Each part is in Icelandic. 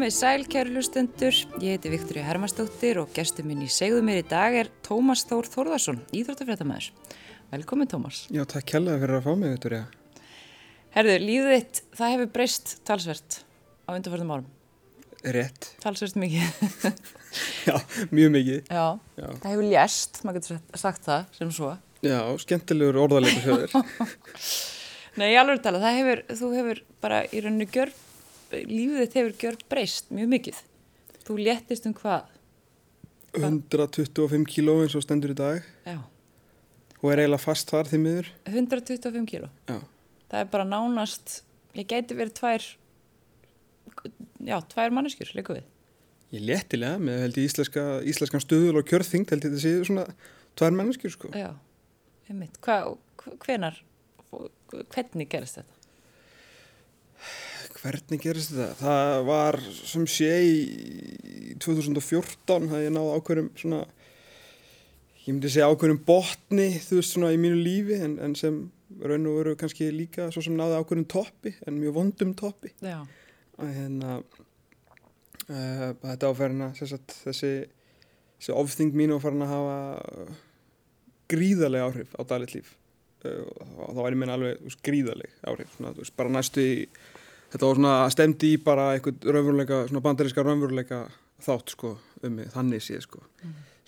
Komið sæl, kæru hlustendur. Ég heiti Viktoria Hermastóttir og gestur minn í segðu mér í dag er Tómas Þór Þórðarsson, íþróttafréttamaður. Velkomin, Tómas. Já, takk kærlega fyrir að fá mig, Viktoria. Herðu, lífið þitt, það hefur breyst talsvert á undarförðum árum. Rétt. Talsvert mikið. Já, mjög mikið. Já, Já. það hefur lést, maður getur sagt- það sem svo. Já, skemmtilegur orðalegur sjöður. Nei, alveg tala, það hefur, þú hefur bara í rauninu gjör, lífið þitt hefur gjör breyst mjög mikið. Þú léttist um hvað? 125 kíló eins og stendur í dag Já, og er eiginlega fast þar því miður. 125 kíló. Já. Það er bara nánast, ég gæti verið tvær, já, tvær manneskjur, líka við. Ég léttilega með held ég íslenska, íslenskan stuðul og kjörþyngd held ég þetta séu svona tvær menneskjur sko. Já, einmitt. Hva, hvenar, hvernig gerist þetta? Hvernig gerist þetta? Það var sem sé í 2014 að ég náði ákveðum svona, ég myndi segja ákveðum botni þú veist svona í mínu lífi en, en sem raun og veru kannski líka svo sem náði ákveðum toppi en mjög vondum toppi. Já, að hérna uh, þetta áferðina sagt, þessi, þessi ofþing mín áferðina að hafa uh, gríðarlega áhrif á dagleitt líf uh, og þá ég meina alveg þú veist, gríðarleg áhrif svona, veist, bara næstu í þetta var svona stemdi í bara eitthvað raunveruleika, svona bandaríska raunveruleika þátt sko um mig, þannig séð sko.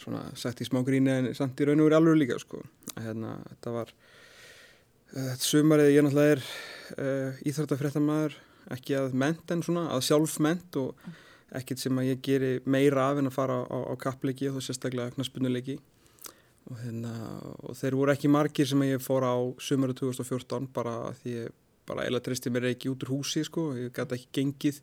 Svona sagt í smá gríni en samt í raun og veru alveg líka sko. Hérna þetta var uh, þetta sumarið ég náttúrulega er uh, íþróttafréttamaður ekki að ment en svona, að sjálfment og ekkert sem að ég geri meira af en að fara á, á kappleiki og þá sérstaklega knaspunuleiki og, hérna, og þeir voru ekki margir sem að ég fór á sumaru 2014 bara því ég bara eila tristi mér ekki út úr húsi sko, ég gæti ekki gengið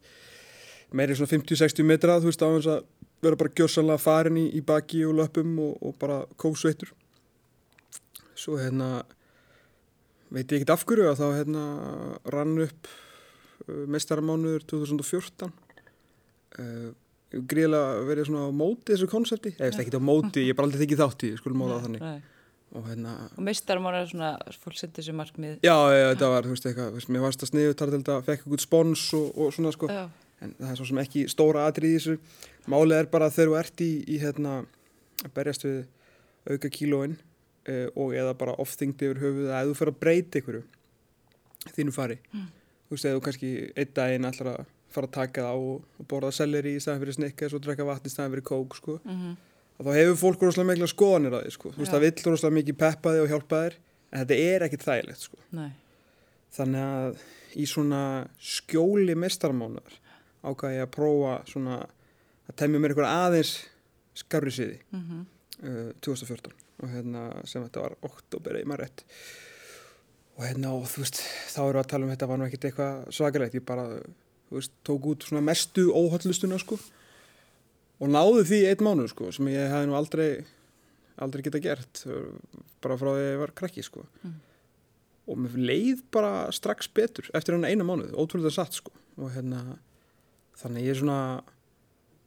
meiri svona 50-60 metra þú veist á þess að vera bara gjössanlega farin í, í baki og löpum og, og bara kósveitur svo hérna veit ég ekkert af hverju að þá hérna rann upp uh, mestaramánuður 2014 uh, gríðilega verið svona á móti þessu konsepti, veist ekki á móti ég er bara aldrei þykið þátt í, skulum móta það þannig. Og hérna, Og mistarum ára svona, fólk setur sér markmið. já, já, þetta var, þú veist eitthvað veist, mér varst að sniðu þar til þetta, fekk eitthvað spons og, og svona sko, Já, en það er svo sem ekki stóra atrið í þessu. Málið er bara þegar þú ert í, í hérna, að berjast við auka kílóin uh, og eða bara ofþyngdi yfir höfuð að þú fyrir að breyta ykkur þínu fari þú veist, eða þú kannski einn daginn að fara að taka það á og, og borða selleri í staðan fyrir snikka og drekka vatn í staðan fyrir kók sko. mhm, og þá hefur fólk rosalega mikla skoðanir að því sko. þú veist, það vill rosalega mikið peppa þig og hjálpa þér en þetta er ekkit þægilegt sko. Þannig að í svona skjóli mestarmánar ákvað ég að prófa svona að temja mér eitthvað aðeins skarri siði. Mhm. uh, 2014 og hérna sem þetta var oktober eða maður rétt. Og hérna og þú veist þá við að tala um þetta var nú ekkert eitthvað svakalegt. Ég bara þú veist tók út svona mestu óhaldlustuna sko og náðu því einn mánuð sko sem ég hefði nú aldrei aldrei geta gert bara frá því að ég var krakki sko. Mm. og mér leið bara strax betur eftir hann eina mánuð, ótrúlega satt sko. Og hérna þannig ég svona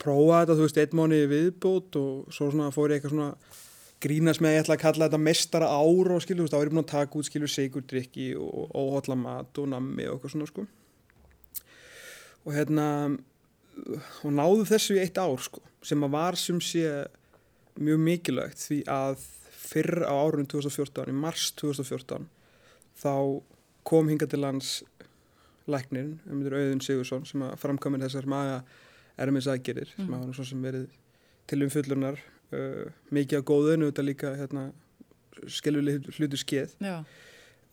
prófa þetta, þú veist, einn mánuði viðbót og svo svona fór ég eitthvað svona grínast með að ég ætla að kalla þetta mestara ár og veist, þá er ég búin að taka út skilur sigurdrykki og óhotla mat og nammi og eitthvað svona sko. Og hérna og náðu þessu í eitt ár sko sem að var sem sé mjög mikilvægt því að fyrr á árunum 2014, í mars 2014 þá kom hinga til lands læknirinn, um þetta Auðun Sigursson sem að framkomin þessar maga ermis aðgerir sem Mm. hafa nú svo sem verið til umfullunar uh, mikið á góðun og þetta líka hérna, skelvileg hlutu skeið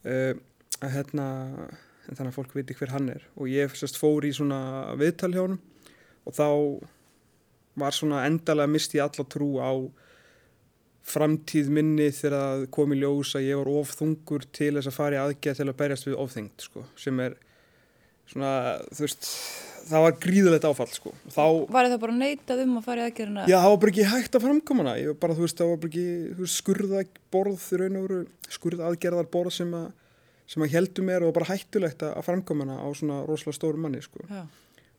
uh, að hérna þannig að fólk viti hver hann er. Og ég sérst fór í svona viðtal hjá honum og þá var svona endalega misti ég alla trú á framtíð minni þegar það kom í ljós að ég var ofþungur til þess að fara í aðgerð til að berjast við ofþyngd sko, sem er svona, þú veist það var gríðulegt áfall sko. Þá, var það bara neitað um að fara í aðgerðina? já, það var bara ekki hægt að framkoma hana ég var bara, þú veist, það var bara ekki skurðaborð raun og veru skurðaðgerðar borð sem að sem að heldur mér og bara hættulegt að að framkoma hana á svona rosalega stóru manni sko. Já,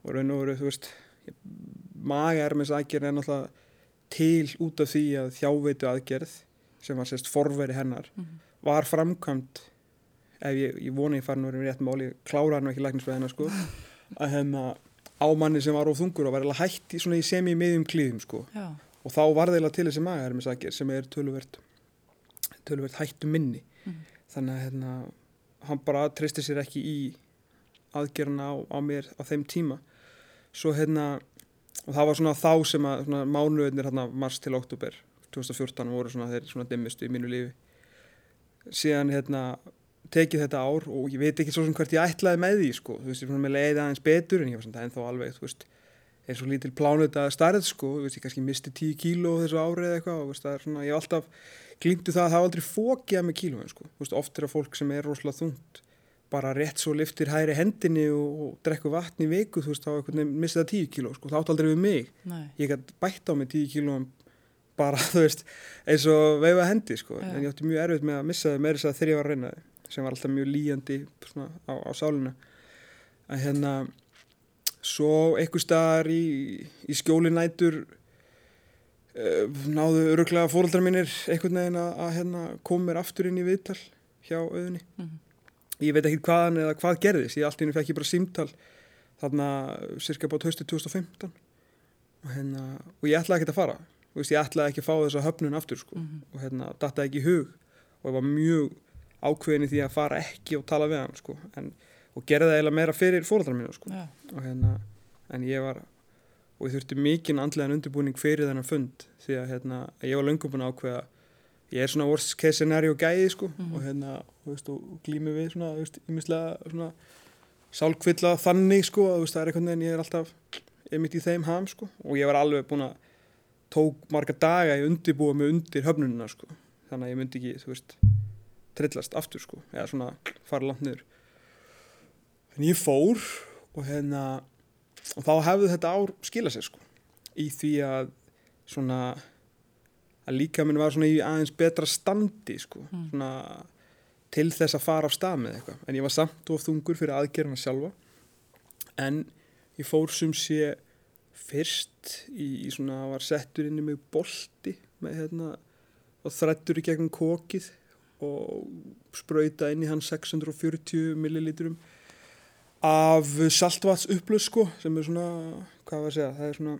og raun og veru, þú veist maga er með þess aðgerð er náttúrulega til út af því að þjáveitu aðgerð sem var sérst forveri hennar Mhm. var framkvæmt ef ég, ég vona ég farin að vera rétt máli klára hann ekki læknisfræðina sko að hérna á manni sem var of þungur og var eiginlega hætt í svona í semi-miðjum klíðum sko já, og þá var það eiginlega til þessi magahermisakir sem er töluvert töluvert hættu minni Mhm. þannig að hérna, hann bara treysti sér ekki í aðgerna á, á mér á þeim tíma svo hérna og það var svona þá sem að svona, mánuðinir hérna mars til oktober 2014 voru svona þeir svona dimmistu í mínu lífi. Síðan hérna tekið þetta ár og ég veit ekki svo sem hvert ég ætlaði með því sko, þú veist, ég fann með leiði aðeins betur en ég var svona ennþá alveg, þú veist er svo lítil plánut að starð sko, þú veist, ég kannski misti 10 kíló þessu ári eða eitthvað og veist, það er svona, ég hef alltaf glýmdu það að það hafa aldrei fókjað með kílóin sko, þú veist, oft er að fólk sem er rosalega þungt bara rétt svo liftir hæri hendinni og, og drekku vatn í viku, þú veist, þá einhvern veginn missið það 10 kíló sko, það átt aldrei við mig nei, ég gæti bætt á mig 10 kílóum bara, þú veist, eins og veifa hendi, sko, Já. en ég átti mjög erfitt með að missa þau með þess að þegar ég var að reyna þau sem var alltaf mjög líjandi svona, á, á sálina að hérna svo einhver staðar í, í skjóli nætur uh, náðu öruglega fóröldrar mínir einhvern veginn að, að hérna, koma mér aftur inn í viðtal hjá auðunni Mhm. Ég veit ekki hvaðan eða hvað gerðist ég allt í henni fekk ég bara símtal þarna cirka bát höstu 2015 og, hérna, og ég ætlaði ekki að fara veist, ég ætlaði ekki að fá þessa höfnun aftur sko. mhm, og hérna, dattaði ekki í hug og ég var mjög ákveðin í því að fara ekki og tala við hann sko. en, og gerði það eiginlega meira fyrir fóröldrar mínu sko. já, og hérna, en ég var og ég þurfti mikinn andlegan undirbúning fyrir þennan fund því að hérna, ég var löngum búin ákveða ég er svona worst case scenario gæði sko, Mhm. og hérna, þú veist, og glými við svona, þú veist, ímislega svona sálkvilla þannig sko, að, þú veist, það er einhvern veginn, ég er alltaf einmitt í þeim ham sko, og ég var alveg búin að tók marga daga í undirbúa mig undir höfnununa sko, þannig að ég myndi ekki, þú veist trillast aftur sko, eða svona fara langt niður. En ég fór og hérna og þá hefði þetta ár skila sér sko. Í því að svona að líka minn var svona í aðeins betra standi sko. Mm. svona til þess að fara á stað með eitthvað. En ég var samt of þungur fyrir aðgerðina sjálfa. En ég fór sem sé fyrst í, í svona var settur inn í mig bolti með hérna og þrættur í gegnum kokið og sprauta inn í hann 640 millilitrum af saltvats upplös sko sem er svona, hvað var að segja, það er svona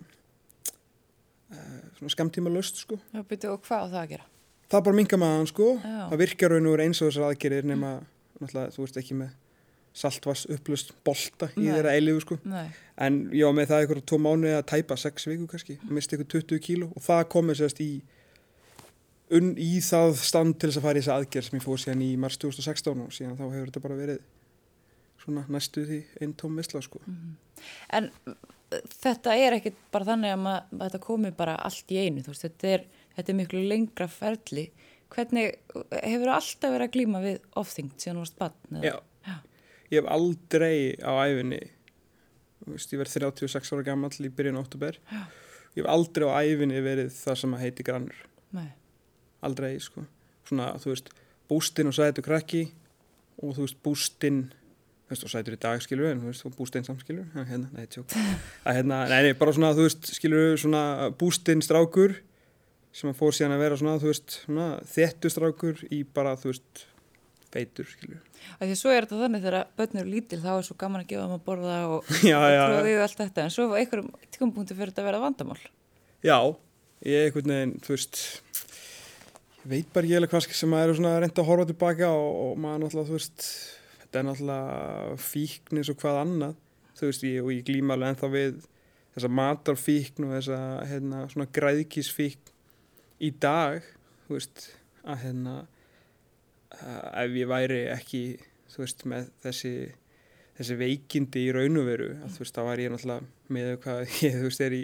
svona skamtíma löst sko já, byrju, og hvað á það að gera? það er bara minga maðan sko Já. það virkar raun og verið eins og þessar aðgerir nema náttúrulega þú veist ekki með saltvats upplöst bolta í Nei. þeirra eilifu sko Nei, en var með það ykkur tvo mánuði að tæpa sex viku kannski, misti ykkur 20 kíló og það komið sérst í unn í það stand til þess að fara í þessa aðgerð sem ég fór síðan í mars 2016 og síðan þá hefur þetta bara verið svona næstu því einn tóm visla sko. en uh, þetta er ekkit bara þannig að, ma- að þetta komi bara allt í einu, veist, þetta er, þetta er miklu lengra ferli. Hvernig, hefur alltaf verið að glíma við ofþyngd síðan þú varst bann? Já. Ég hef aldrei á æfinni, veist, ég verð 36 ára gammal í byrjun óttúber, ég hef aldrei á æfinni verið það sem að heiti grannur, Nei, aldrei sko. Svona, þú veist, bústinn og sætu krakki og þú veist, bústinn og sætur í dag skilur en bústinn samskilur hérna, nei, að hérna, nei, nei, bara svona, þú veist, skilur svona bústinn strákur sem að fór síðan að vera svona, þú veist svona þettu strákur í bara, þú veist feitur, skilur af því að svo er þetta þannig þegar börn eru lítil þá er svo gaman að gefa þeim að borða og, já, og allt þetta, en svo á einhverjum tíkumpunktu fyrir þetta að vera vandamál. já ég einhvern veginn, þú veist ég veit bara ekki eða hvað sem maður er svona að reynda að horfa tilbaka og, og maður náttúrulega, þú veist þetta er náttúrulega fíkn eins og hvað annað. Þú veist, ég, og ég glíma alveg ennþá við þessa matarfíkn og þessa hérna, svona græðkísfíkn í dag, þú veist að hérna að ef ég væri ekki þú veist, með þessi þessi veikindi í raun og veru að þú veist, þá væri ég náttúrulega með hvað ég, þú veist, er í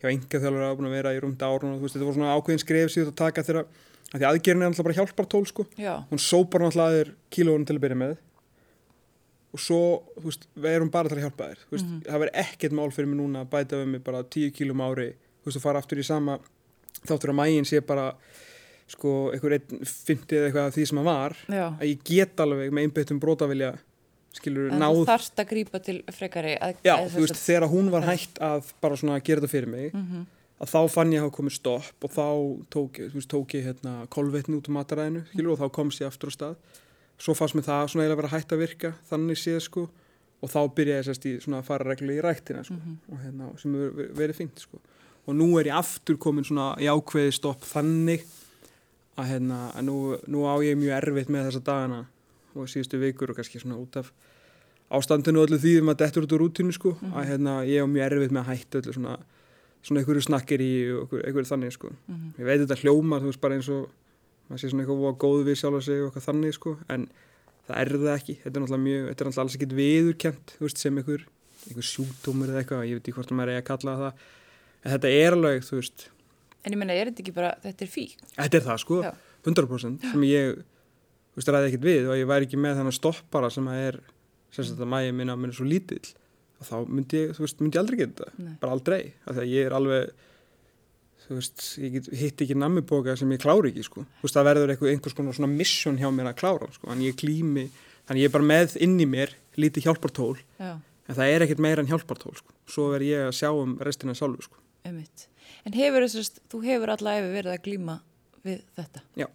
hjá enga þjálfur að búin að vera í rúmda árun og þú veist, þetta voru svona ákveðin skref síðan að taka þeirra að því aðgerðin er náttúrulega bara hjálpartól sko. Já, hún sópar náttúrulega að þér kílóðun til að byrja með og svo, þú veist, við erum bara til að hjálpa þér. Þú veist, Mhm. það verður ekkert mál fyrir mig núna að bæta við mig bara 10 kílum ári. Þú veist, og fara aftur í sama þáttur að mægin sé bara sko, einhver einn 50 eða eitthvað af því sem að var. Já. að ég get alveg með einbyttum brótavilja skilur En náð þú þarft að grípa til frekari að, já, að, þú veist, þegar hún var hægt að bara svona gera þetta fyrir mig mm að þá fann ég að hafa komið stopp og þá tók, þú veist, tók ég hérna kolvetni út um mataræðinu skilur, og þá komst ég aftur á stað svo fannst mér það svona eiginlega vera hægt að virka þannig séð sko og þá byrja ég sérst í svona að fara reglu í ræktina sko, Mhm. og hérna, sem hefur verið fínt sko. og nú er ég aftur komin svona í ákveði stopp þannig að, hérna, að nú, nú á ég mjög erfitt með þessa dagana og síðustu vikur og kannski svona út af ástandinu öllu því að maður dettur út úr rútinu sko, Mhm. að hérna, ég á mjög erfitt með að hætta öllu svona, svona einhverju snakkir í og einhverju, þannig sko. Mhm. ég veit þetta hljómar, þú veist, bara eins og maður sé svona eitthvað góð við sjálf sig og eitthvað þannig sko, en það er það ekki. Þetta er náttúrulega mjög, þetta er náttúrulega alls ekkit viðurkent þú veist, sem einhver, einhver sjúkdómur eða eitthvað, ég veit ekki hvort maður er að kalla það. En þetta er alveg, þú veist. En ég meina, er þetta ekki bara, þetta er fík? þetta er það sko, Já. 100% sem ég, þú veist, ræði ekkit við og ég væri ekki með þennan stoppara sem að er sem sagt að mæja minna minn er svo lítill. Og þá myndi ég, þú veist, myndi ég aldrei geta bara aldrei, af því að ég er alveg þú veist, ég get, hitt ekki nammiboka sem ég klári ekki, sko. Þú veist, það verður eitthvað, einhvers konar svona mission hjá mér að klára sko, en ég klími þannig ég er bara með inn í mér lítið hjálpartól Já, en það er ekkert meira en hjálpartól, sko. Svo verð ég að sjá um restina sjálfu, sko. Einmitt. En hefur þessast, þú hefur allavega verið að glíma við þetta? Já.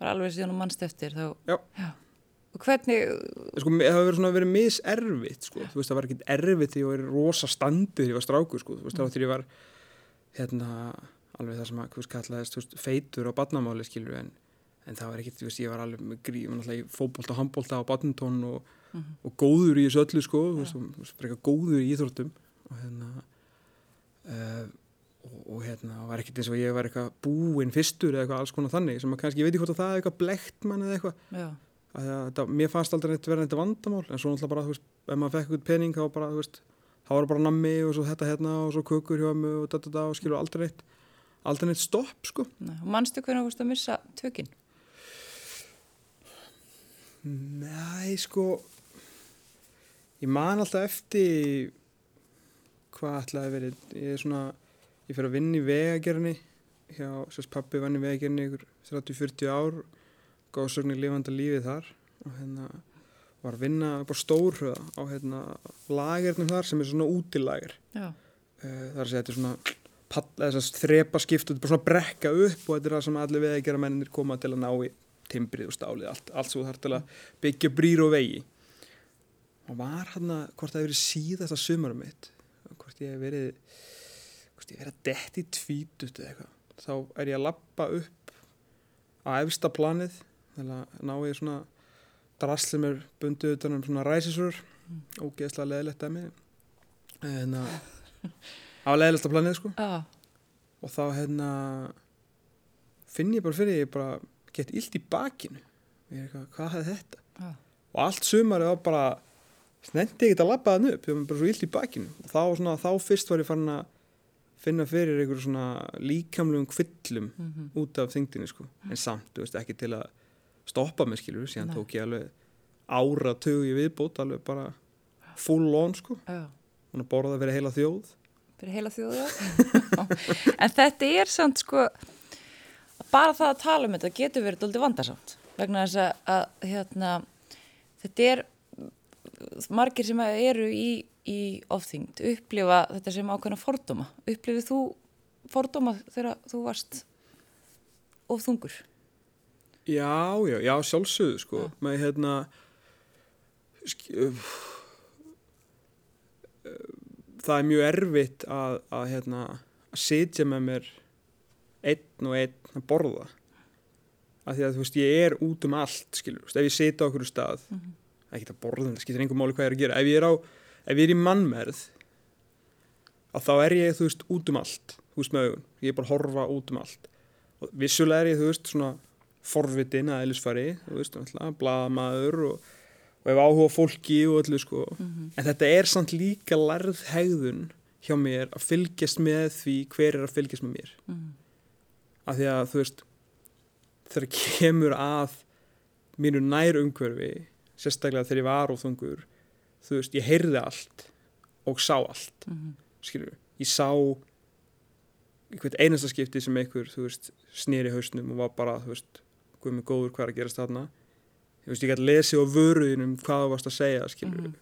Bara alveg síðan og mannst eftir, þá... Já. Og hvernig, sko, það hefur verið svona verið miservitt, sko. Þú veist, það var ekkert erfitt ég var rosa standið ég var strákur, sko, þú veist, þá ég var hérna, alveg það sem að, veist, kallaðist, veist, feitur á badnamáli, skilur, en, en það var ekkert, veist, ég var alveg með gríf, náttúrulega í fótbolta, handbolta og badminton og, Mhm. og góður í þessu öllu, sko, og, frekar góður í íþróttum. Og hérna uh, og, og hérna, var ekkert eins og ég var eitthvað búinn fyrstur eða eitthvað alls konar þannig sem að kannski, ég veit ekki hvort að það er eitthvað blekt mann eða eitthvað. Já, að það, þetta, mér fannst aldrei neitt vera neitt vandamál en svo náttúrulega bara, þú veist, ef maður fekk eitthvað pening þá bara, þú veist, þá var bara nammi og svo þetta hérna og svo kökur hjá mig og da da og skilur aldrei neitt aldrei neitt stopp, sko. Mannstu hvernig þú veist að missa tökinn? Nei, sko ég man alltaf eftir hvað ætlaði að verið ég er svona, ég fyrir að vinna í vegagerni hjá, sérst pappi vann í vegagerni ykkur 30-40 ár góðsögn í lifanda lífið þar og hérna var að vinna upp á stórhöða á hérna lagernum þar sem er svona útilager. Já, uh, að segja þetta er svona þrepa skipt og þetta er bara svona brekka upp og þetta er það sem allir vegagerra mennir koma til að ná í timbrið og stálið, allt, allt svo þar til að byggja brýr og vegi. Og var hann að hvort það hefur verið síðasta sumarum mitt hvort ég hef verið hvort ég hef verið að detti tvítut eða eitthvað þá er ég að lappa upp á efsta planið til að ná ég svona drasl sem er bundið utan um svona ræsisur ógeðslega leðilegt að mig en að á leðilegsta planið sko. Já, og þá hérna finn ég bara fyrir ég bara gett illt í bakinu. Ég er eitthvað, hvað hefði þetta? Já, og allt sumarið var bara snendi ekki að labba þann upp ég var bara svo illt í bakinu. Og þá, svona, þá fyrst var ég farin að finna fyrir einhverju svona líkamlegum kvillum mhm, út af þingdini sko. En samt, þú veist, ekki til að stoppa mig skilur, síðan Nei. tók ég alveg ára tögu í viðbót alveg bara full on sko. Já. og borða fyrir heila þjóð Fyrir heila þjóðu, En þetta er samt sko, bara það að tala um þetta getur verið doldið vandarsamt. Vegna þess að, að hérna, þetta er margir sem eru í, í ofþyngd, upplifa þetta sem ákveðna fordóma. Upplifið þú fordóma þegar þú varst ofþungur? Já, já, já, sjálfsögðu sko, Já. með hérna sk- uh, það er mjög erfitt að, að hérna að sitja með mér einn og einn að borða. Af því að þú veist, ég er út um allt skilur, veist, ef ég sita á okkur stað Mhm. ekki að borða, það skiptir einhver máli hvað ég er að gera. Ef ég er á, ef ég er í mannmerð að þá er ég, þú veist, út um allt þú veist, með augun, ég er bara að horfa út um allt. Og vissulega er ég, þú veist, svona forvitin að eðlisfari, þú veist, blaðamaður og, og ef áhuga á fólki og öllu, sko. Mhm. En þetta er samt líka lærð hegðun hjá mér að fylgjast með því hver er að fylgjast með mér. Mhm. Af því að, þú veist, þegar kemur að mínu nær umhverfi, sérstaklega þegar ég var óþungur, þú veist, ég heyrði allt og sá allt Mhm. skilur ég sá einhvern einasta skipti sem einhver, þú veist, snýri hausnum og var bara, þú veist, góður hvað er að gerast þarna þú veist, ég gæti lesið á vöruðinum hvað þú varst að segja, skilur Mhm.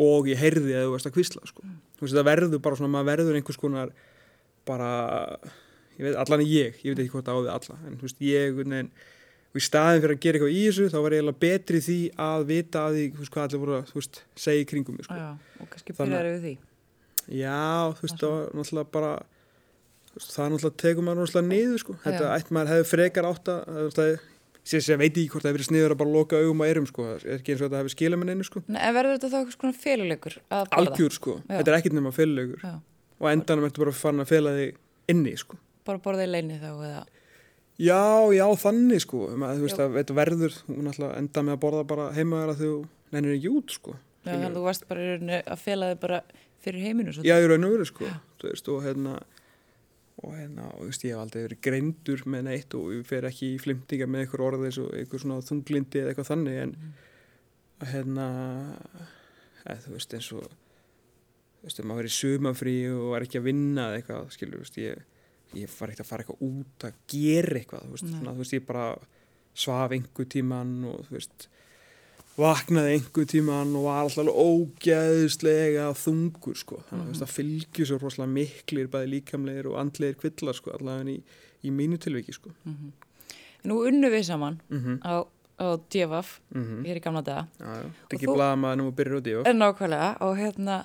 og ég heyrði að þú varst að kvísla, sko Mhm. þú veist, það verður bara svona, maður verður einhvers konar bara, ég veit, allan er ég ég veit ekki hvort það á við alla, en þú veist, ég, nein, og í staðin fyrir að gera eitthvað í þessu þá var ég eiginlega betri því að vita að því þú veist, hvað allir voru að þú veist, segja í kringum mig, sko. Já, og kannski byrjar við því. Já, þú veist, það var bara það náttúrulega tegur maður náttúrulega niður, sko. Þetta Já. ætti maður hefði frekar átt að, að sér sér veit ég hvort það hefði verið sniður að bara loka augum og erum, sko. Það er ekki eins og þetta hefði skilað með neinu, sko. Nei, en verður þetta þá eitthvað svona að borða? Algjör, sko. Já. Þetta er ekkit nema félulegur. Og endanum ertu bara farin að fela þig inni, sko. bara borða í leini þá eða... Já, já, þannig, sko. Maður, þú veist, að þetta verður, þú náttúrulega enda með að borða bara heima þér að þú nennir ekki út, sko. Já, þannig að þú varst bara að fela þig bara fyrir heiminu. Já, ég raun og veru, sko. Þú veist, og hérna, og hérna, og þú veist, ég hef aldrei verið greindur með neitt og ég fer ekki í flimtinga með einhver orð eins og einhver svona þunglindi eða eitthvað þannig, en að hérna, eða, þú veist, eins og, þú veist, maður verið sumafrí og var ekki að vinna eða eitthvað, skilur, veist, ég, ég var ekkert að fara eitthvað út að gera eitthvað, þú veist, svona, þú veist, ég bara svaf einhver tíman og, þú veist, vaknaði einhver tíman og var alltaf alveg ógeðslega þungur sko. þannig að mm það fylgjur svo rosalega miklir bæði líkamlegir og andlegir kvillar sko, allavega í, í mínu tilviki sko. Mhm. Nú unnu við saman mm -hmm. á, á DFF, Mm hér í gamla daga. Og er ekki blaða maður nú að byrja í og En nákvæmlega, og hérna,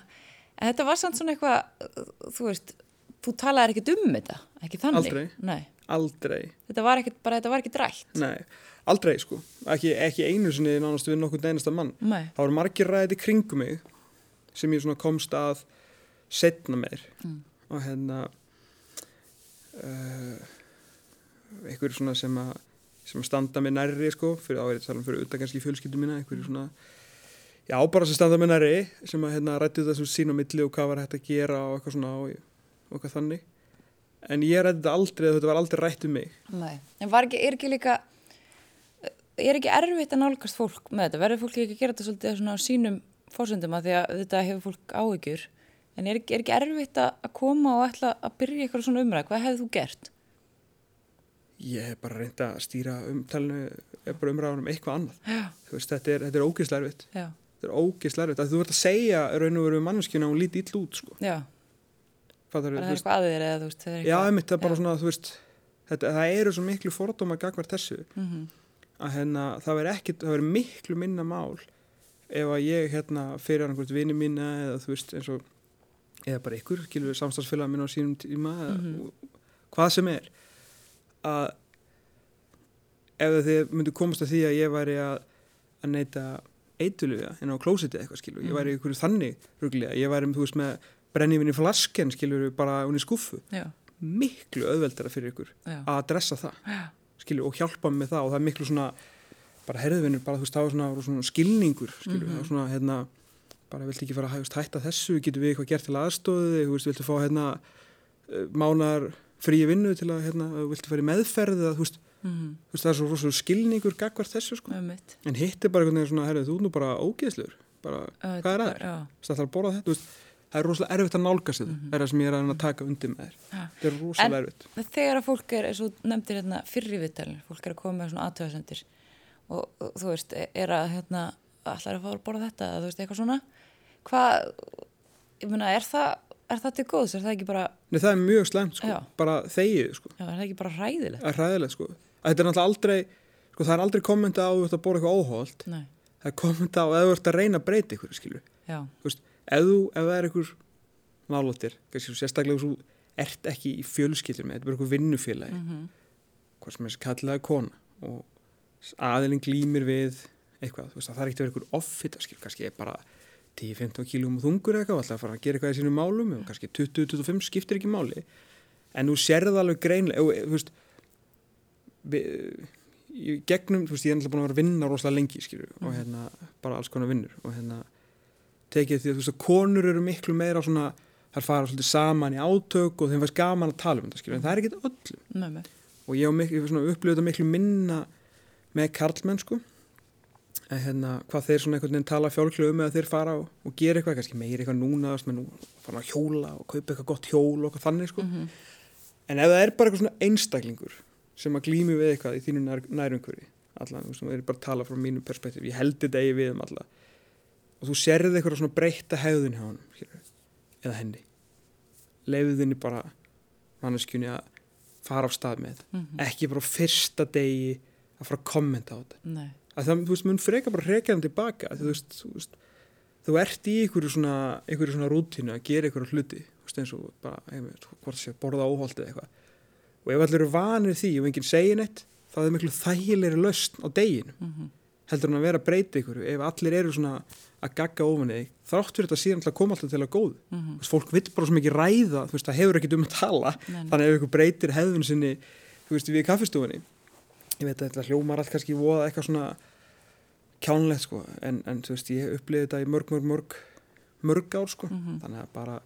þetta var samt svona eitthvað, þú veist, þú talaði ekkert um þetta, ekki þannig. Aldrei. Nei, aldrei, þetta var ekkert, bara þetta var ekkert rætt. nei, aldrei sko. Ekki, ekki einu sinni nánast við nokkuð einasta mann. Nei, það voru margir ræði kringum mig sem ég svona komst að setna meir. Mm. og hérna uh, einhverju svona sem að sem að standa með nærri sko fyrir áverið tala um fyrir utan kannski fjölskyldu mína einhverju svona já bara sem standa með nærri sem að hérna rættu þessu sín á milli og hvað var hægt að gera og eitthvað svona og, og eitthvað þannig en ég rætti þetta aldrei þetta var aldrei rætt um mig nei. En var ekki, er ekki líka, er ekki erfitt að nálgast fólk með þetta? Verður fólk ekki að gera þetta svolítið svona á sínum fórsöndum að því að þetta hefur fólk áhyggjur? En er, ekki- er ekki erfitt að að koma og ætla að byrja eitthvað svona umræð? Hvað hefði þú gert? ég hef bara reynd að stýra umtalinu eða bara umræðanum eitthvað annað veist, þetta er, er já, þetta er ógeðslega erfitt að þú ert að segja raun og veru manneskjuna og hún líti ill út sko. Já. Fattar, Bara það er eitthvað að þér eða þú veist, það er já, eitthvað. einmitt, það er bara Já. svona þú veist, þetta, það eru svo miklu fordóma gagvart þessu Mhm. að hérna, það veri ekki, það veri miklu minna mál ef að ég hérna fyrir einhvert vini mína eða þú veist eins og eða bara ykkur, skilur samstagsfélag minn á sínum tíma eða Mhm. hvað sem er að ef þið myndu komast að því að ég væri að, að neyta eitulöfja inn á klósiti eitthvað skilur, ég væri ykkur þannig ruglega, ég væri þú veist með brennivinn í flasken skilur bara hún í skuffu, Já, miklu auðveldara fyrir ykkur já, að adressa það skilur, og hjálpa með það og það er miklu svona bara herðvinur, bara þú veist, það var svona, svona skilningur, skilur, það var svona hérna, bara viltu ekki fara að hægast hætta þessu getur við eitthvað gert til aðstóði þú veist, viltu fá hérna eh, mánar fríi vinnu til að hérna, viltu fara í meðferð eða þú veist, mhm, þú veist það er svo rosalega skilningur gagvart þessu sko, með mitt. en hitt er bara einhvern veginn svona, herrið, þú ert nú bara ógeðslegur bara, hvað er það? Það ætlar að borða þetta, þú veist, það er rosalega erfitt að nálgast þetta, Mhm. það er það sem ég er að taka undir með þér, já. þetta er rosalega erfitt Þegar að fólk er, eins og nefndir hérna fyrri viðtalin, fólk er að koma með svona aðtöðasendir og, og þú veist, er að hérna, allar að fá að borða þetta, eða þú veist, eitthvað svona. Hvað, ég meina, er það, er það til góðs? Er það ekki bara, Nei, það er mjög slæmt, sko, Já. bara þegið, sko já, er það ekki bara hræðilegt? Það er hræðilegt sko. Þetta er náttúrulega aldrei, sko það er aldrei kommenta á að þú ert að bóra eitthvað óholt. Nei, Það er kommenta á að þú ert að reyna að breyta ykkur, skilur. já, Þú veist, ef þú, ef það er nálatir, kannski sérstaklega þú ert ekki í fjölskyldum þetta er bara ykkur vinnufélagi, mhm, hvað sem er kallaði kona og aðilinn glýmir við eitthvað, þú veist, að það er ekkert að vera offita, skilur, kannski er bara 10-15 kílum þungur eitthvað, og alltaf að fara að gera eitthvað í sínum málum og kannski 20-25 skiptir ekki máli. En þú sérð alveg greinlega og, þú veist gegnum, þú veist, ég er náttúrulega búin að vera að vinna rosalega lengi, skilur, og hérna bara alls konar vinnur og hérna tekið því að þú veist að konur eru miklu meira svona, þær fara svolítið saman í átök og þeim fannst gaman að tala um þetta, skilur, en það er ekkert öllum mig. og ég miklu, ég svona upplifað þetta miklu minna með karlmenn sko að hérna, hvað þeir svona einhvern veginn tala fjálklu um eða þeir fara og, og gera eitthvað kannski meir eitthvað núna, nú fara að hjóla og kaupa eitthvað gott hjól og þannig sko Mhm. en ef það er bara eitthvað svona einstaklingur sem að glými við eitthvað í þínu nær, nærumhverfi allan, þú veist, það er bara að tala frá mínu perspektíf, ég held þetta eigi við um alla og þú sérði eitthvað svona breyta hegðun hjá hann eða henni. Leiðinni bara manneskjunni að fara á stað með. Mhm. ekki bara fyrsta degi að fara að kommenta á þetta. Nei, að það, þú veist, mun freka bara reka hann tilbaka þú veist, þú veist þú ert í einhverju svona, einhverju svona rútínu að gera einhverju hluti þú veist, eins og bara, einmitt, hvort sé, borða óholtið eitthvað. Og ef allir eru vanir því og enginn segir neitt, þá er það miklu þægilegri löst á deginu mhm, heldur hann að vera að breyta einhverju ef allir eru svona að gagga þig þrátt fyrir þetta síðan til að koma alltaf til að góð þú veist, fólk vill bara svo mikið ræða veist, það hefur ekkert um að tala. Nei, þannig ef ykkur breytir hefðun sinni veist, við í kaffistofunni ég veit að þetta hljómar allt kannski voða eitthvað svona kjánlegt sko. En, en veist, ég upplifði þetta í mörg, mörg, mörg mörg ár sko. Mhm, þannig að bara,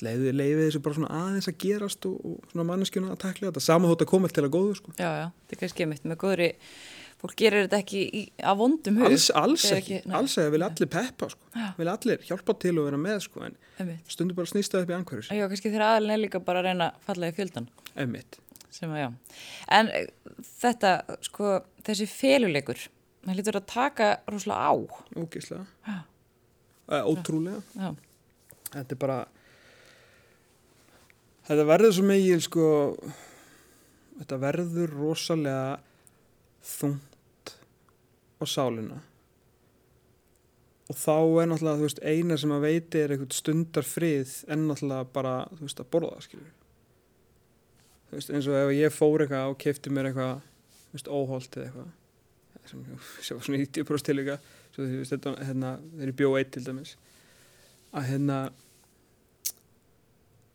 leiði, leiði þessu bara svona aðeins að gerast og, og svona manneskjuna að takla þetta, sama þótt að koma til að góðu sko. Já, já, þetta er kannski með góðri, fólk gerir þetta ekki í, af vondum hug, alls, alls ekki, ekki- alls ekki, vil allir peppa sko. Vil allir hjálpa til og vera með sko stundur bara snýsta upp í angverðis já, kannski þegar aðalinn er líka bara að reyna að falla í fjöldan, að já, en eh, þetta, sko, þessi feluleikur, það lítur að taka rosalega á, uh, ótrúlega. Já, þetta er bara þetta verður svo mikið sko þetta verður rosalega þungt á sálina. Og þá er náttúrulega þú veist eina sem að veiti er einhvern stundar frið en náttúrulega bara þú veist að borða skilur þú veist eins og ef ég fór eitthvað og kefti mér eitthvað þú veist óholt eða eitthvað sem sem var svona 90% til svo þú veist þetta hérna þegar ég bjó eitt til dæmis að hérna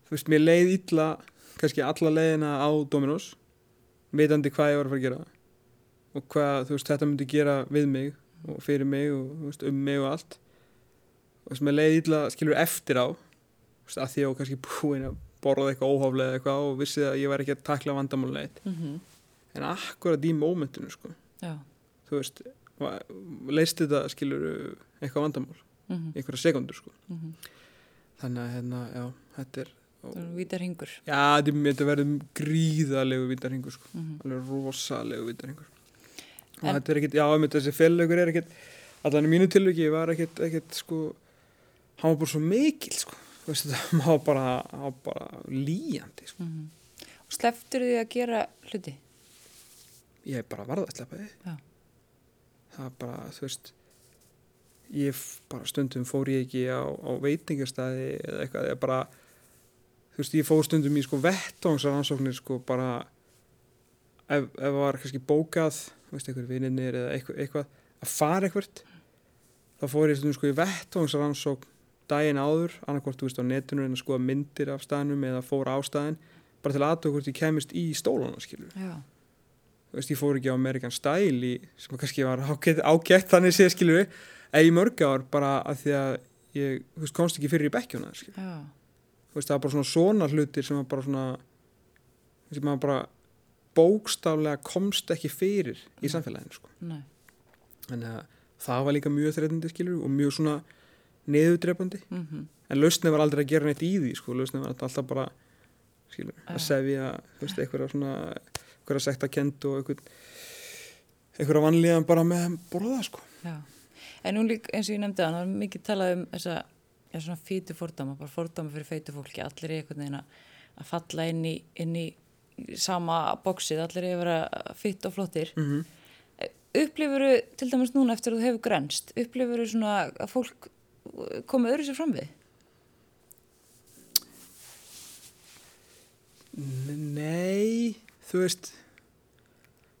þú veist, mér leið illa kannski alla leiðina á Dominos vitandi hvað ég var að fara að gera og hvað, veist, þetta myndi gera við mig og fyrir mig og veist, um mig og allt. Og veist, mér leið illa, skilur, eftir á. Veist, að því ég var kannski búin að borða eitthvað óhóflega eitthvað og vissi að ég var ekki að takla vandamálneitt mhm, en akkurat í mómentinu, sko. Já, þú veist, leist þetta, skilur, eitthvað vandamál? Mhm, í einhverja sekundur, sko. Mhm, þannig að, hérna, já, þetta er það er vítar hingur, Já, þetta, verður gríðalegu vitarhingur sko, mhm, alveg rosalegu vitarhingur og En- þetta er ekkit, já, einmitt, þessi fellaugur er ekkit allan í mínu tilviki var ekkit, ekkit sko, hann var bara svo mikil sko, þú veist þetta, hann var bara, hann var bara líjandi sko, mhm, og sleftur því að gera hluti, ég bara varða að sleppa því. Já. það er bara, þú veist ég bara stundum fór ég ekki á, á veitingastæði eða eitthvað, eða bara þú veist, ég fór stundum í sko vettvangsaransóknir sko bara ef, ef var kannski bókað þú veist, einhver vininir eða eitthvað, að fara eitthvað þá fór ég sko í vettvangsaransókn daginn áður, veist, á netinu en að skoða myndir af staðnum eða fór á staðin bara til aðtöku hvort ég kemist í stólana, skilur veist, ég fór ekki á American Style í, sem kannski var ágætt, ágætt þannig séð skilur eða í mörg ár bara að því að ég, veist, komst ekki fyrir í veist, það var bara svona svona hlutir sem var bara svona sem maður bara bókstaflega komst ekki fyrir í Mm. samfélaginu, sko, nei, en að það var líka mjög þreitandi, skilur og mjög svona neðudrepandi, mhm, en lausnið var aldrei að gera neitt í því, sko, lausnið var alltaf bara skilur, að sefja, þú veist, eitthvað svona eitthvað sekta kend og eitthvað eitthvað vanlíðan bara með borða, sko. en nú líka eins og ég nefndi að það var mikið talað um þessa, fýtu fordama, bara fordama fyrir feitu fólki, allir í einhvern veginn að að falla inn í, inn í sama bóksið, allir að vera fýtt og flottir. Mm -hmm. Upplifuru til dæmis núna eftir að þú hefur grenst, upplifuru svona að fólk komið öðru sér fram við? Nei, þú veist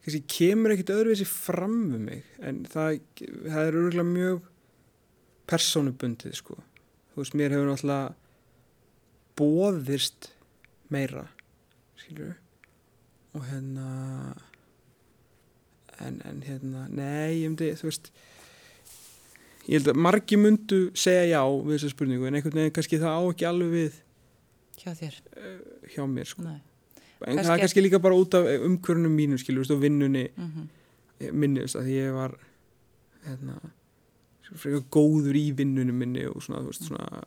kannski kemur ekkit öðruvísi fram við mig en það, það er örgulega mjög persónubundið sko þú veist, mér hefur náttúrulega bóðist meira skilur og hérna en, en hérna nei, ég myndi, þú veist ég held að margi myndu segja já við þessa spurningu en einhvern veginn kannski það á ekki alveg við Hjá þér? hjá mér sko Nei. en Kannski það er kannski líka bara út af umkvörnum mínu skilur, veist, og vinnunni Mm minni, veist, að ég var hérna frekar góður í vinnunum minni og svona, þú veist, svona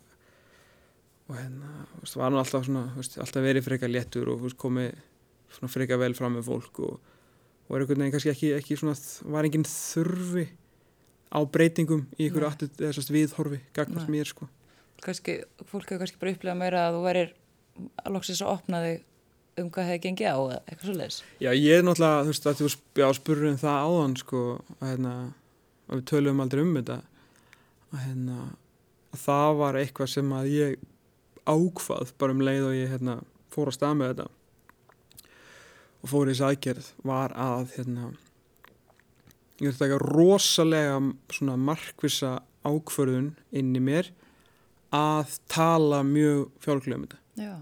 og hérna, þú veist, var nú alltaf svona þú veist, alltaf verið frekar léttur og þú veist, komið svona frekar vel fram með fólk og, og er einhvern veginn kannski ekki, ekki svona, var enginn þurfi á breytingum í einhverju aftur þessast viðhorfi gagnast Nei. mér, sko Kannski, fólk hefur kannski bara upplegað meira að þú verir að loksins að opna þig um hvað hefði gengið á eða eitthvað svo leiðis. Já, ég er náttúrulega, þú veist, að þú já, spurur um það áðan, sko, að hérna, að við töluðum aldrei um þetta, að hérna, að það var eitthvað sem að ég ákvað bara um leið og ég, hérna, fór að stað með þetta og fór í þessu aðgerð var að, hérna, ég verði að taka rosalega svona markvisa ákvörðun inn í mér að tala mjög fjálglega um þetta. Já,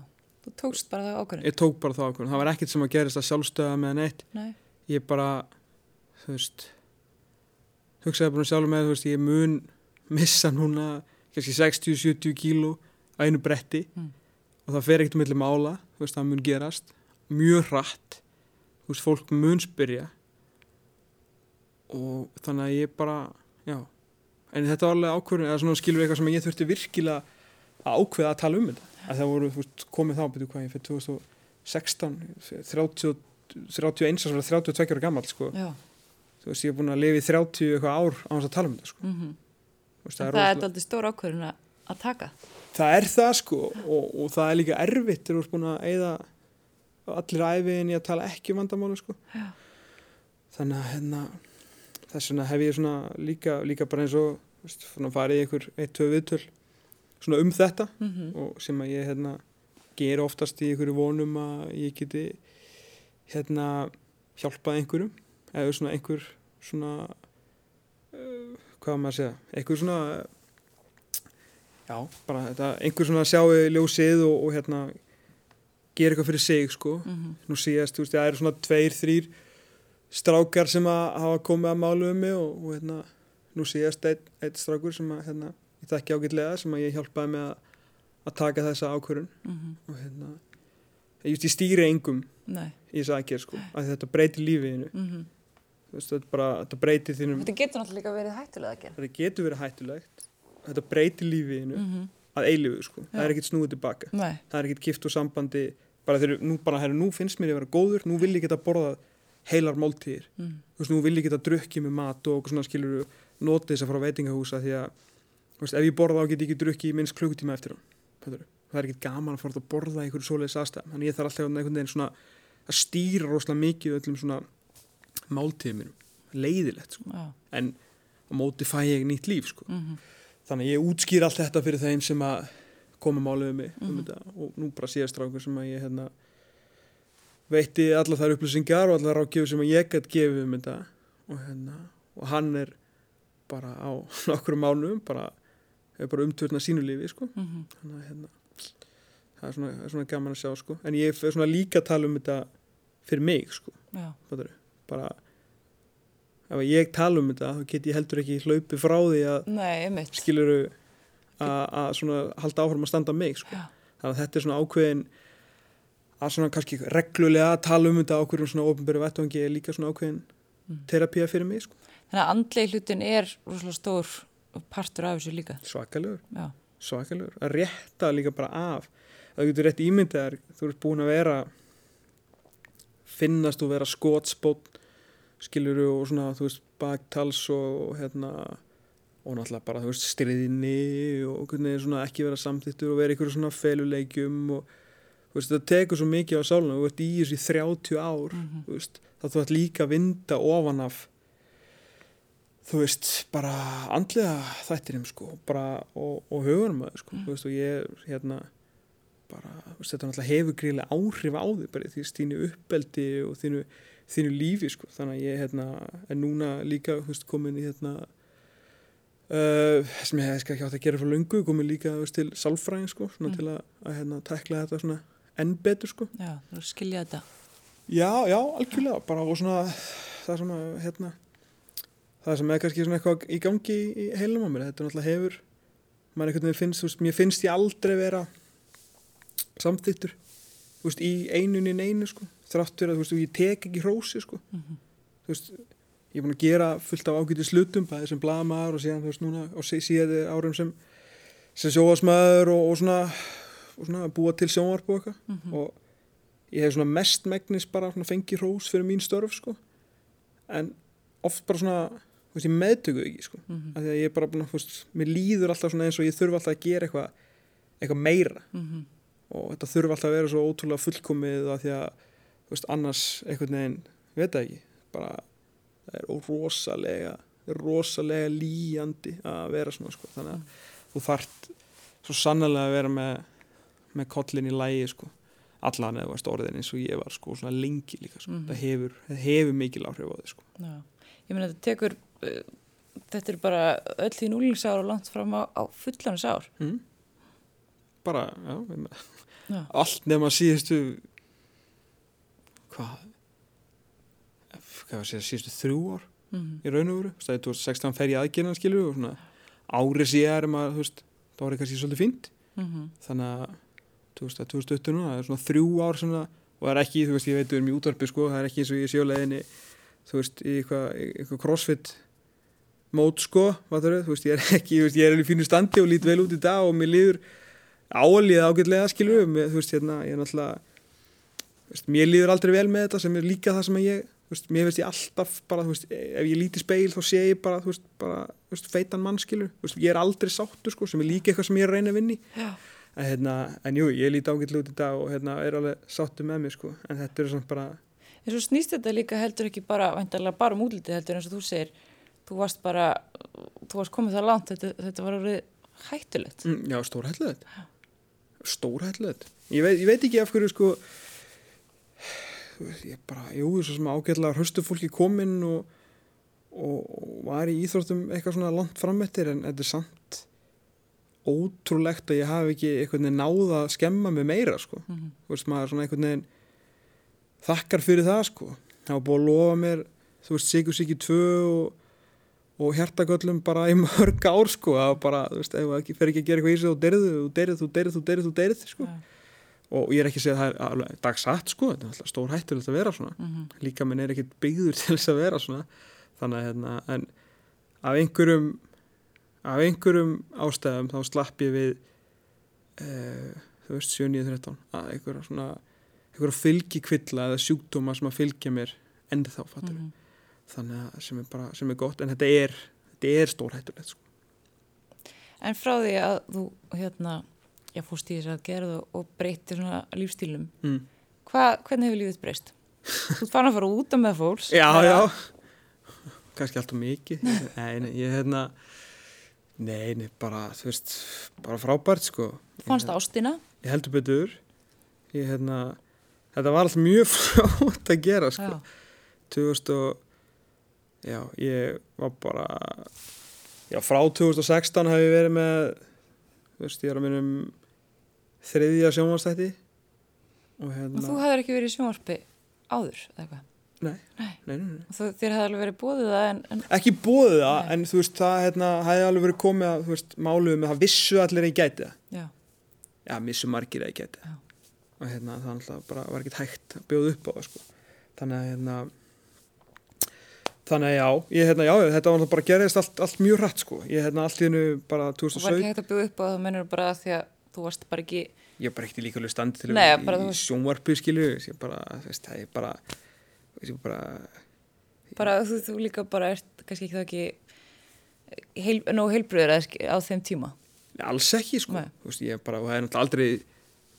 þú tókst bara það ákvörðin. Ég tók bara það ákvörðun. Það var ekkert sem að gerist að sjálfstöða með neitt. Nei, Ég bara, þú veist, hugsaði bara um sjálfur með, þú veist, ég mun missa núna kannski 60-70 kíló á einu bretti Mm. og það fer ekkert um milli mála, þú veist, það mun gerast mjög hratt, veist, fólk mun spyrja. Og þannig að ég bara, já, en þetta var alveg ákvörðun, eða svona skilur eitthvað sem ég þurfti virkilega að ákveða að tala um þetta, að það voru, þú veist, komið þá, betur hvað ég fyrir 2016, 30, 31, svo 32 ára gammal, sko, já. þú veist, ég er búin að lifa í 30 eitthvað ár á hans að tala um þetta, sko, Mm þú veist, Það er rosalega- aldrei stór ákvörðin að taka. það er það, sko, og, og það er líka erfitt þegar þú ert búin að eyða allir æfiðin í að tala ekki um vandamálu, sko, þannig að, hérna, þess vegna hef ég svona líka, líka bara eins og, veist, farið í einhver eitt, tvö viðtöl, svona um þetta, Mm og sem að ég hérna ger oftast í einhverju vonum að ég geti hérna hjálpað einhverjum eða svona einhver svona uh, hvað maður að segja einhver svona já, bara þetta, einhver svona sjáu ljósið og, og hérna gera eitthvað fyrir sig sko. -hmm. nú síðast, þú veist, það eru svona tveir, þrýr strákar sem að hafa komið að málu um mig og, og hérna nú síðast eitt, eitt strákur sem að hérna, ég þekki ágætlega sem að ég hjálpaði með að, að taka þessa ákvörun Mm og hérna ég, just, ég stýri engum Nei. í þessu aðgerð sko, að þetta breytir lífiðinu Mm þú veist, þetta, bara, þetta breytir þínum Þetta getur náttúrulega líka verið hættulega að gera. þetta getur verið hættulegt. Þetta breytir lífiðinu Mm að eilífu sko, það Já. er ekkert snúið tilbaka. Nei. það er ekkert kift úr sambandi. Bara þegar, nú, bara, herru, nú finnst mér ég vera góður. Nú vil ég geta borðað heilar máltíðir. Mm. þú veist, nú vil ég geta drukkið með mat og svona skilur notið þess að fara á veitingahúsa því að, veist, ef ég borða þá get ég ekki drukkið í minnst klukkutíma eftir hann það er ekkert gaman að fara að borða í einhverju svoleiðis aðstæðum. Þannig ég þarf alltaf einhvern veginn svona að stýra rosalega mikið öllum svona máltíðum leiðilegt, sko. En á móti fæ ég nýtt líf, sko. Mm þannig að ég útskýr allt þetta fyrir þeim sem að koma málið um mig um Mhm. þetta og nú bara síðast rákur sem að ég hérna, veitti allar þær upplýsingar og allar rákjöfu sem að ég gætt gefið um þetta og, hérna, og hann er bara á nokkru mánum bara, bara umtörna sínu lífi sko. -hmm. þannig að hérna, það er svona, er svona gaman að sjá sko. en ég er svona líka að tala um þetta fyrir mig sko. Bara ef ég tala um þetta þá get ég heldur ekki hlaupið frá því að skiluru að halda áfram að standa mig sko. Þannig að þetta er svona ákveðin að svona kannski reglulega að tala um þetta okkur svona ofnbæru vettvangi er líka svona ákveðin Mm. terapía fyrir mig sko. Þannig að andlegi hlutin er rosalega stór partur af þessu líka. svakalegur, svakalegur að rétta líka bara af það getur rétt ímyndaðar þú ert búin að vera finnast og vera skotspót skiluru og svona þú veist baktals og, og hérna og náttúrulega bara þú veist styrðinni og hvernig svona ekki vera samþýttur og vera ykkur svona feluleikjum og þú veist það tekur svo mikið á sáluna þú ert í þessu í 30 ár Mm þú veist, þá þú ert líka að vinda ofan af þú veist, bara andlega þættinum sko, bara og, og hugunum að sko, Mm. þú veist, og ég hérna, bara, þú veist, þetta náttúrulega hefur gríðlega áhrif á þig, bara því þínu uppeldi og þínu, þínu lífi sko, þannig að ég, hérna, er núna líka, veist, komin í, hérna uh, sem ég hef ekki átt að gera frá löngu, komin líka, veist, til sálfræðin, sko, Mm. til að, að, hérna, tekla þetta enn betur, sko. Já, þú skilja þetta. Já, já, algjörlega, bara og svona það sem að, hérna það sem er kannski svona eitthvað í gangi í heilum á mér, þetta náttúrulega hefur maður einhvern veginn finnst, þú veist, mér finnst ég aldrei vera samþýttur, þú veist, í einunni neinu, sko, þráttur að, þú veist, ég tek ekki hrósi, sko, Mm þú veist ég er búin að gera fullt af ágæti slutum bæði sem blaðamaður og síðan, þú veist, núna og síðan árum sem, sem sjóasmaður og, og svona og svona búa til sjónvarp og eitthvað. -hmm. og ég hef svona mest megnis bara fengið hrós fyrir mín störf sko. En oft bara svona þú veist, ég meðtöku ekki sko. Mm af því að ég er bara búin að, þú veist, mér líður alltaf svona eins og ég þurfa alltaf að gera eitthvað eitthvað meira. -hmm. og þetta þurfa alltaf að vera svo ótrúlega fullkomið að því að veist, annars einhvern veginn, ég veit það ekki bara, það er rosalega rosalega líjandi að vera svona sko, þannig að þú þart svo sannlega að vera með með kollin í lægi sko allan eða varst orðin eins og ég var sko svona lengi líka sko, Mhm. það hefur, það hefur mikil áhrif á þið sko Já. Ég meina þetta tekur, uh, þetta er bara öll því núlingsár og langt fram á, á fullanis ár. mm. bara, já, Já. allt nema síðustu hvað hvað var að segja, síðustu þrjú ár Mm í raun og veru, það er 2016 fer ég aðgerðan skilur og svona árið er maður, þú veist, það var eitthvað svolítið fínt. -hmm. þannig að 2020 núna, það er svona þrjú ár svona, og það er ekki, þú veist, ég veit við erum í útvarpi sko, það er ekki eins og ég sé á leiðinni þú veist, í eitthvað, eitthvað crossfit mót sko, vatnur, þú veist, ég er ekki, þú veist, ég er alveg fínu standi og lít vel út í dag og mér líður áalíð ágætlega, við, þú veist, hérna, ég er náttúrulega veist, mér líður aldrei vel með þetta sem er líka það sem ég veist, mér veist ég alltaf bara, veist, ef ég líti speil þá sé ég bara, bara, feitan mann, skilur, þú veist, ég er aldrei sáttur, sko, sem er líka eitthvað sem ég er reyna að vinni en, hérna, en jú, ég líti ágætlega út í dag og hérna, er alveg sáttur með mér, sko, en þetta er svona bara, En svo snýst þetta líka heldur ekki bara, bara um útlitið heldur eins og þú segir, þú varst bara, þú varst komið það langt, þetta, þetta var orðið hættulegt. mm, já, stórhættilegt stórhættilegt ég ég veit ekki af hverju, sko ég bara, jú, svo sem ágætlega hrustu fólki kominn og, og, og var í íþróttum eitthvað svona langt framettir en þetta er samt ótrúlegt að ég hafi ekki veginn náða að skemma mig meira, sko. Mm þú veist, maður svona veginn þakkar fyrir það, sko. Það var búið að lofa mér, þú veist, Sigur Siki 2 og, og hjartagöllum bara í mörg ár, sko. Það var bara, þú veist, ef það fer ekki að gera eitthvað í sig þú deyrið, þú deyrið, þú deyrið, þú deyrið, þú deyrið, sko og ég er ekki að segja að það er dagsatt, sko, þetta er alltaf stór hættur að vera svona, -hmm. líka minn er ekkit byggður til þess að vera svona þannig að, hérna, en af einhverjum af einhverjum ástæðum þá slapp ég við uh, þú veist, 7-9-13 að einhverja svona einhverja fylgikvilla eða sjúkdóma sem að fylgja mér enda þá, fattur Mhm. þannig að sem er bara, sem er gott en þetta er, þetta er stór hættulegt sko. En frá því að þú, hérna, já, fórst í þess að gerða og, og breytti svona lífstílum, mm. Hva, hvernig hefur lífið breyst? Þú farin að fara út af með fólks. já, bara- já kannski alltaf mikið nei, nei, ég hérna nei, nei, bara, þú veist bara frábært, sko Fannst ástina? ég heldur betur ég, hérna, þetta var alltaf mjög fljótt að gera sko. Já. 2000 og já, ég var bara já, frá 2016 hef ég verið með veist, ég er að minnum þriðja sjónvarstætti og Og hérna þú hefur ekki verið í sjónvarpi áður, eða hvað? nei, Nei. nei, nei. Og Þú, þér hefði alveg verið bóðið það en, en ekki bóðið það, en þú veist það hérna, hefði alveg verið komið að, þú veist, máluðu með það vissu allir að ég gæti það já, já, missu margir að ég gæti Já. og hérna, það alltaf bara var ekkert hægt að bjóða upp á það sko. þannig að hérna þannig að já, ég hérna, já, þetta var náttúrulega bara gerðist allt, allt mjög hratt sko, ég hérna allt í hennu bara og var 2017, ekki hægt að bjóða upp á það mennur bara því að þú varst bara ekki, ég var bara ekkert í líka alveg standi til Nei, vera bara í, í sjónvarpi skilu, ég bara, veist, það er bara ég bara, bara þú, þú líka bara ert kannski ekki það ekki heil, nóg heilbröður á þeim tíma. alls ekki sko, veist, ég bara, og það er náttúrulega aldrei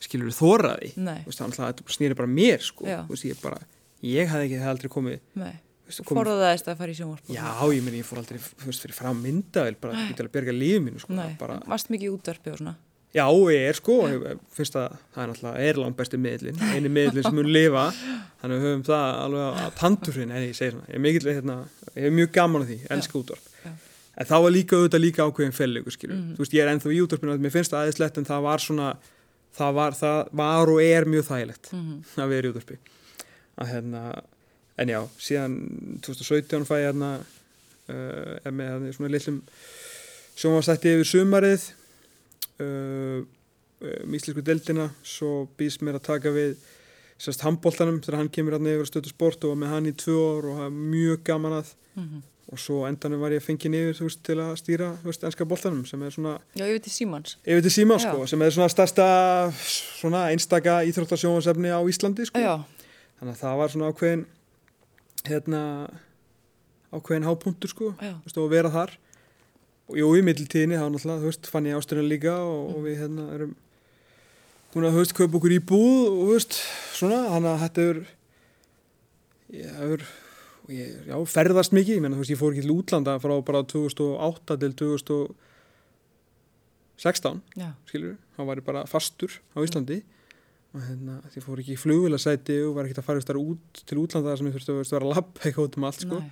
skilur þóraði, veist, það snýri bara mér sko, ég bara ég hafði ekki, það aldrei komið nei. forðaðist að fara í sjónvarpi. Já, ég meni, ég fór aldrei, veist, fyrir fram myndavel, bara að berga lífið mínu, sko, bara, varst mikið í útvarpi og svona. Já, ég er, sko, finnst að það er náttúrulega, er langt besti miðlinn, eini miðlinn sem mun lifa, þannig að við höfum það alveg á tandurinn, en ég segi svona, ég er mikill, hérna, ég er mjög gaman að því, elska útvarp, en það var líka auðvitað líka ákveðin fellegur, skilur, Mhm. þú veist, ég er ennþá í útvarpinu, mér finnst það aðeinslegt, en það var svona, það var, það var og er mjög þægilegt Mm að vera í útvarpi. Að hérna, en já, síðan 2017 fæ ég hérna uh, með hérna, svona litlum uh, um íslensku deildina svo býst mér að taka við sérst handbóltanum þegar hann kemur hérna yfir að stötu sport og var með hann í tvö ár og hafa mjög gaman að -hmm. og svo endanum var ég fengið niður þú veist, til að stýra veist, enska boltanum sem er svona Já, veit í Símans. yfir til síma Já. sko, sem er svona stærsta svona einstaka íþróttasjónvarsefni á Íslandi sko. Þannig að það var svona ákveðin hérna ákveðin hápunktur sko já, og að vera þar jú, í middeltíðinni þá náttúrulega, þú veist, fann ég ásturinn líka og, og við hérna erum búin að, þú veist, kaupa okkur í búð og, þú veist, svona, þannig að þetta er, ég hefur, ég, já, ferðast mikið, ég meina, þú veist, ég fór ekki til útlanda frá bara 2008 til 2016, Já, skilur, hann var ég bara fastur á Íslandi. Og hérna, ég fór ekki í flugvilasæti og var ekkert að fara þar út til útlanda sem ég þurfti að vera að lappa eitthvað út um allt, sko. nei.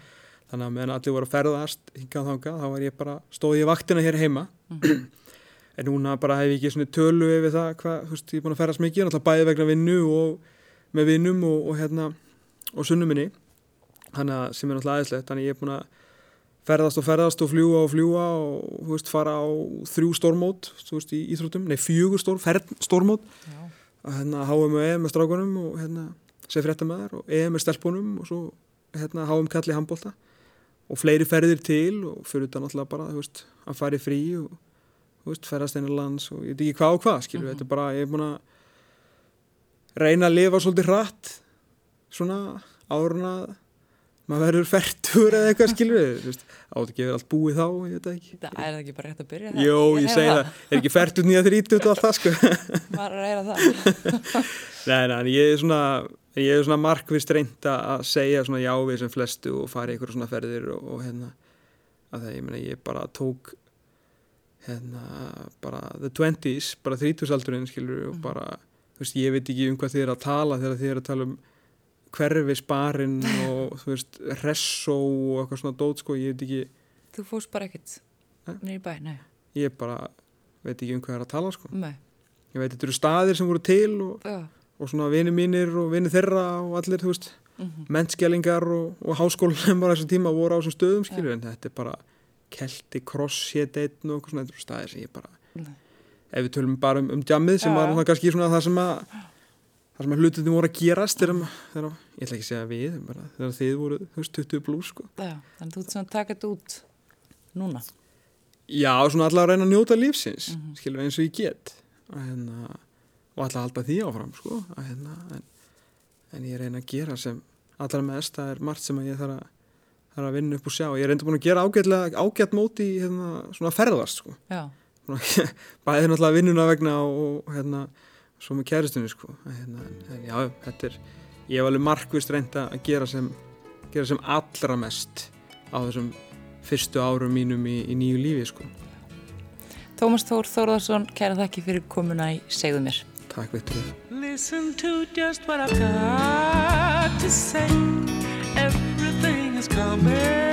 Þannig að meðan allir voru að ferðast hingað þangað, þá var ég bara, stóð ég vaktina hér heima. en núna bara hef ég ekki tölu yfir það hvað, þú veist, ég er búin að ferðast mikið, náttúrulega bæði vegna vinnu og með vinnum og, og hérna, og sunnuminni. Þannig að sem er náttúrulega aðeinslegt, þannig að ég er búin að ferðast og ferðast og fljúa og fljúa og, þú veist, fara á þrjú stórmót, þú veist, í íþróttum, nei, fjögur að hérna HM og EM með strákunum og hérna og fleiri ferðir til og fyrir þetta náttúrulega bara, veist, að fara í frí og, veist, ferðast einar lands og ég veit ekki hvað og hvað, skilur, Mhm. þetta er bara, ég er búin að reyna að lifa svolítið hratt svona árun að maður verður færtur eða eitthvað, skilur átt ekki verið allt búið þá, ég veit það ekki. það er það ekki bara rétt að byrja Jó, ég hef segi það, er ekki færtur nýja þrítut og allt það, sko. Maður er að reyna það Nei, nei, ég er svona, ég er svona markvist reynd að segja svona já við sem flestu og fara í einhverjum svona ferðir og, og hérna, að það, ég meina, ég bara tók, hérna, bara the twenties, bara þrítusaldurinn, skilur, og Mhm. bara, þú veist, ég veit ekki um hvað þið er að tala þegar þið er að tala um hverfisbarinn og, þú veist, ressó og eitthvað svona dót, sko, ég veit ekki, Þú fórst bara ekkert í bæ, nei, ég bara veit ekki um hvað er að tala, sko. nei. Ég veit, þetta eru staðir sem voru til og, Já, og svona vini mínir og vini þeirra og allir, þú veist, mhm, mennskelingar og, og háskólanum bara þessum tíma voru á þessum stöðum skilur en þetta er bara kelti, cross, hétt einn og eitthvað svona, þetta eru staðir sem ég bara nei. ef við tölum bara um, um jammið sem Já, var svona kannski svona það sem að það sem að hlutinni voru að gerast þegar, þegar, ég ætla ekki að segja við bara, þegar þið voru, þú veist, 20 blús sko. Já, þannig þú ert svona að þetta út núna. já, svona allavega að reyna að njóta lífsins Mhm. skilur eins og ég get að, hérna, og að halda því áfram sko, að, hérna, en, en ég reyna að gera sem allra mest, það er margt sem ég þarf að þarf að vinna upp og sjá. Ég er reynda búin að gera ágætlega, ágætt móti í hérna, svona ferðast sko. Já, bæði náttúrulega vinnuna vegna og, hérna, svo með kæristunni sko. Hérna, en já, þetta er ég hef alveg markvist reynda að gera sem gera sem allra mest á þessum fyrstu árum mínum í, í nýju lífi sko. Tómas Þór Þórðarsson, kæra þakki fyrir komuna í Segðu mér. Veitur þið. Listen to just what I've got to say. Everything is coming